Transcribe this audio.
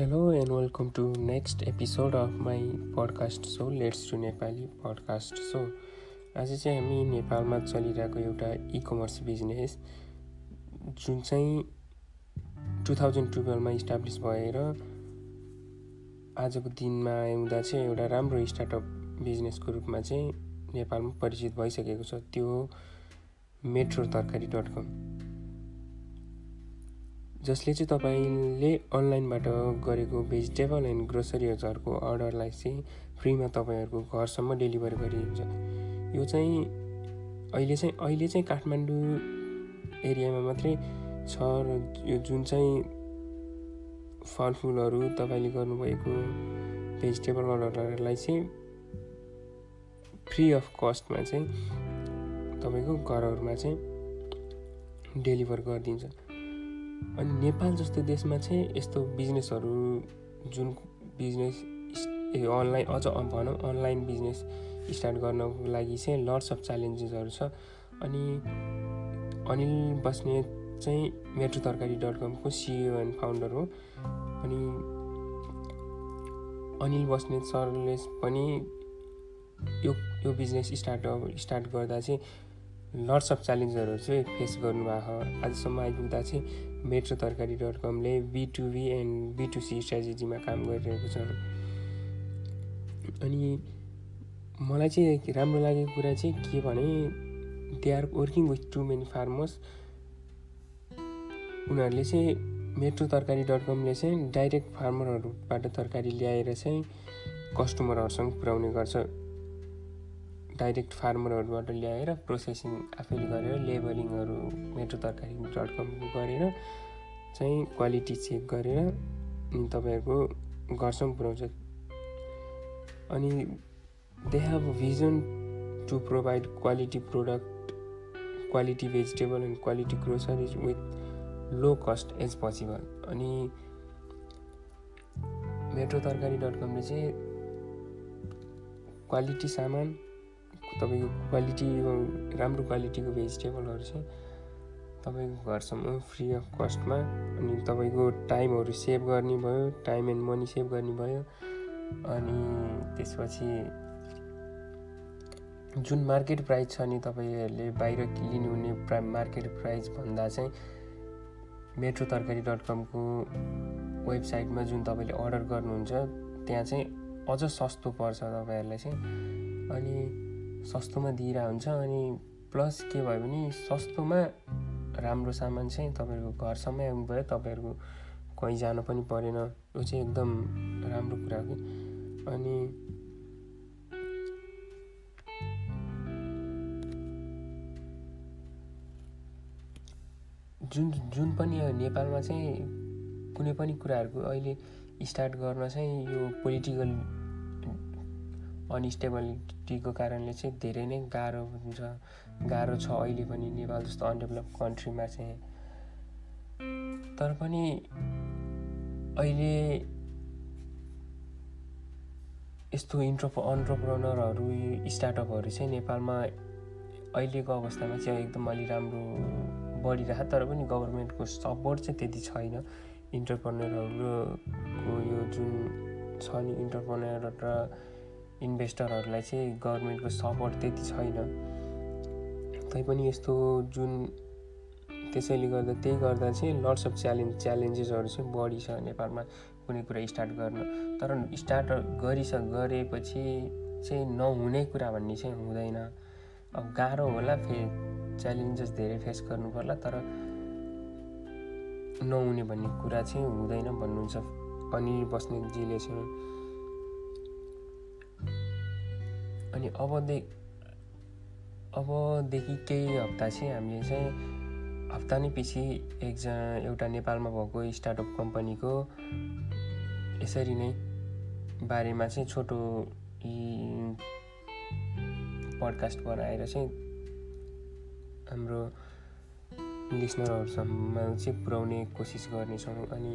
Welcome to next episode of my podcast so let's to Nepali podcast so आज चाहिँ हामी नेपालमा चलिरहेको एउटा इ कमर्स बिजनेस जुन चाहिँ टु थाउजन्ड टुवेल्भमा इस्टाब्लिस भएर आजको दिनमा आउँदा चाहिँ एउटा राम्रो स्टार्टअप बिजनेसको रूपमा चाहिँ नेपालमा परिचित भइसकेको छ त्यो मेट्रो तरकारी डट कम जसले चाहिँ तपाईँले अनलाइनबाट गरेको भेजिटेबल एन्ड ग्रोसरिजहरूको अर्डरलाई चाहिँ फ्रीमा तपाईँहरूको घरसम्म डेलिभर गरिदिन्छ यो चाहिँ अहिले चाहिँ अहिले चाहिँ काठमाडौँ एरियामा मात्रै छ र यो जुन चाहिँ फलफुलहरू तपाईँले गर्नुभएको भेजिटेबल अर्डरहरूलाई चाहिँ फ्री अफ कस्टमा चाहिँ तपाईँको घरहरूमा चाहिँ डेलिभर गरिदिन्छ। अनि नेपाल जस्तो देशमा चाहिँ यस्तो बिजनेसहरू जुन बिजनेस अनलाइन अझ भनौँ अनलाइन बिजनेस स्टार्ट गर्नको लागि चाहिँ लट्स अफ च्यालेन्जेसहरू छ। अनि अनिल बस्नेत चाहिँ मेट्रो तरकारी डट कमको सिइओ एन्ड फाउन्डर हो। अनि अनिल बस्नेत सरले पनि यो यो बिजनेस स्टार्टअप स्टार्ट गर्दा चाहिँ लट्स अफ च्यालेन्जहरू चाहिँ फेस गर्नुभएको आजसम्म आइपुग्दा चाहिँ मेट्रो तरकारी डट कमले बिटुबी एन्ड बिटुसी स्ट्राटेजीमा काम गरिरहेको छ अनि मलाई चाहिँ राम्रो लागेको कुरा चाहिँ के भने they are working with too many farmers उनीहरूले चाहिँ मेट्रो तरकारी डट कमले चाहिँ डाइरेक्ट फार्मरहरूबाट तरकारी ल्याएर चाहिँ कस्टमरहरूसँग पुर्याउने गर्छ। डाइरेक्ट फार्मरहरूबाट ल्याएर प्रोसेसिङ आफैले गरेर लेबलिङहरू मेट्रो तरकारी डट कम गरेर चाहिँ क्वालिटी चेक गरेर तपाईँहरूको घरसम्म पुऱ्याउँछ अनि they have vision to provide quality product quality vegetable and quality groceries with low cost as possible अनि मेट्रो तरकारी डट कमले चाहिँ क्वालिटी सामान तपाईँको क्वालिटी राम्रो क्वालिटीको भेजिटेबलहरू चाहिँ तपाईँको घरसम्म फ्री अफ कस्टमा अनि तपाईँको टाइमहरू सेभ गर्ने भयो टाइम एन्ड मनी सेभ गर्ने भयो अनि त्यसपछि जुन मार्केट प्राइस छ नि तपाईँहरूले बाहिर लिनुहुने प्रा मार्केट प्राइस भन्दा चाहिँ मेट्रो तरकारी डट कमको वेबसाइटमा जुन तपाईँले अर्डर गर्नुहुन्छ त्यहाँ चाहिँ अझ सस्तो पर्छ तपाईँहरूलाई चाहिँ अनि सस्तोमा दिइरहेको हुन्छ अनि प्लस के भयो भने सस्तोमा राम्रो सामान चाहिँ तपाईँहरूको घरसम्मै आउनुभयो तपाईँहरूको कहीँ जानु पनि परेन। यो चाहिँ एकदम राम्रो कुरा हो कि। अनि जुन जुन पनि नेपालमा चाहिँ कुनै पनि कुराहरूको अहिले स्टार्ट गर्न चाहिँ यो पोलिटिकल अनस्टेबिलिटीको कारणले चाहिँ धेरै नै गाह्रो हुन्छ। गाह्रो छ अहिले पनि नेपाल जस्तो अनडेभलप कन्ट्रीमा चाहिँ। तर पनि अहिले यस्तो इन्ट्रप अन्टरप्रोनरहरू स्टार्टअपहरू चाहिँ नेपालमा अहिलेको अवस्थामा चाहिँ एकदम अलि राम्रो बढिरहेको तर पनि गभर्मेन्टको सपोर्ट चाहिँ त्यति छैन। इन्टरप्रोनरहरूको यो जुन छ नि इन्टरप्रोनर र इन्भेस्टरहरूलाई चाहिँ गभर्मेन्टको सपोर्ट त्यति छैन। तैपनि यस्तो जुन त्यसैले गर्दा त्यही गर्दा चाहिँ लट्स अफ च्यालेन्ज च्यालेन्जेसहरू चाहिँ बढी छ नेपालमा कुनै कुरा स्टार्ट गर्न। तर स्टार्ट गरिस गरेपछि चाहिँ नहुने कुरा भन्ने चाहिँ हुँदैन। अब गाह्रो होला फे च्यालेन्जेस धेरै फेस गर्नु पर्ला तर नहुने भन्ने कुरा चाहिँ हुँदैन भन्नुहुन्छ अनि बस्नेतजीले चाहिँ। अनि अबदेखि अबदेखि केही हप्ता चाहिँ हामीले चाहिँ हप्ता नै पछि एकजना एउटा नेपालमा भएको स्टार्टअप कम्पनीको यसरी नै बारेमा चाहिँ छोटो पडकास्ट बनाएर चाहिँ हाम्रो लिसनरहरूसम्म चाहिँ पुर्याउने कोसिस गर्नेछौँ। अनि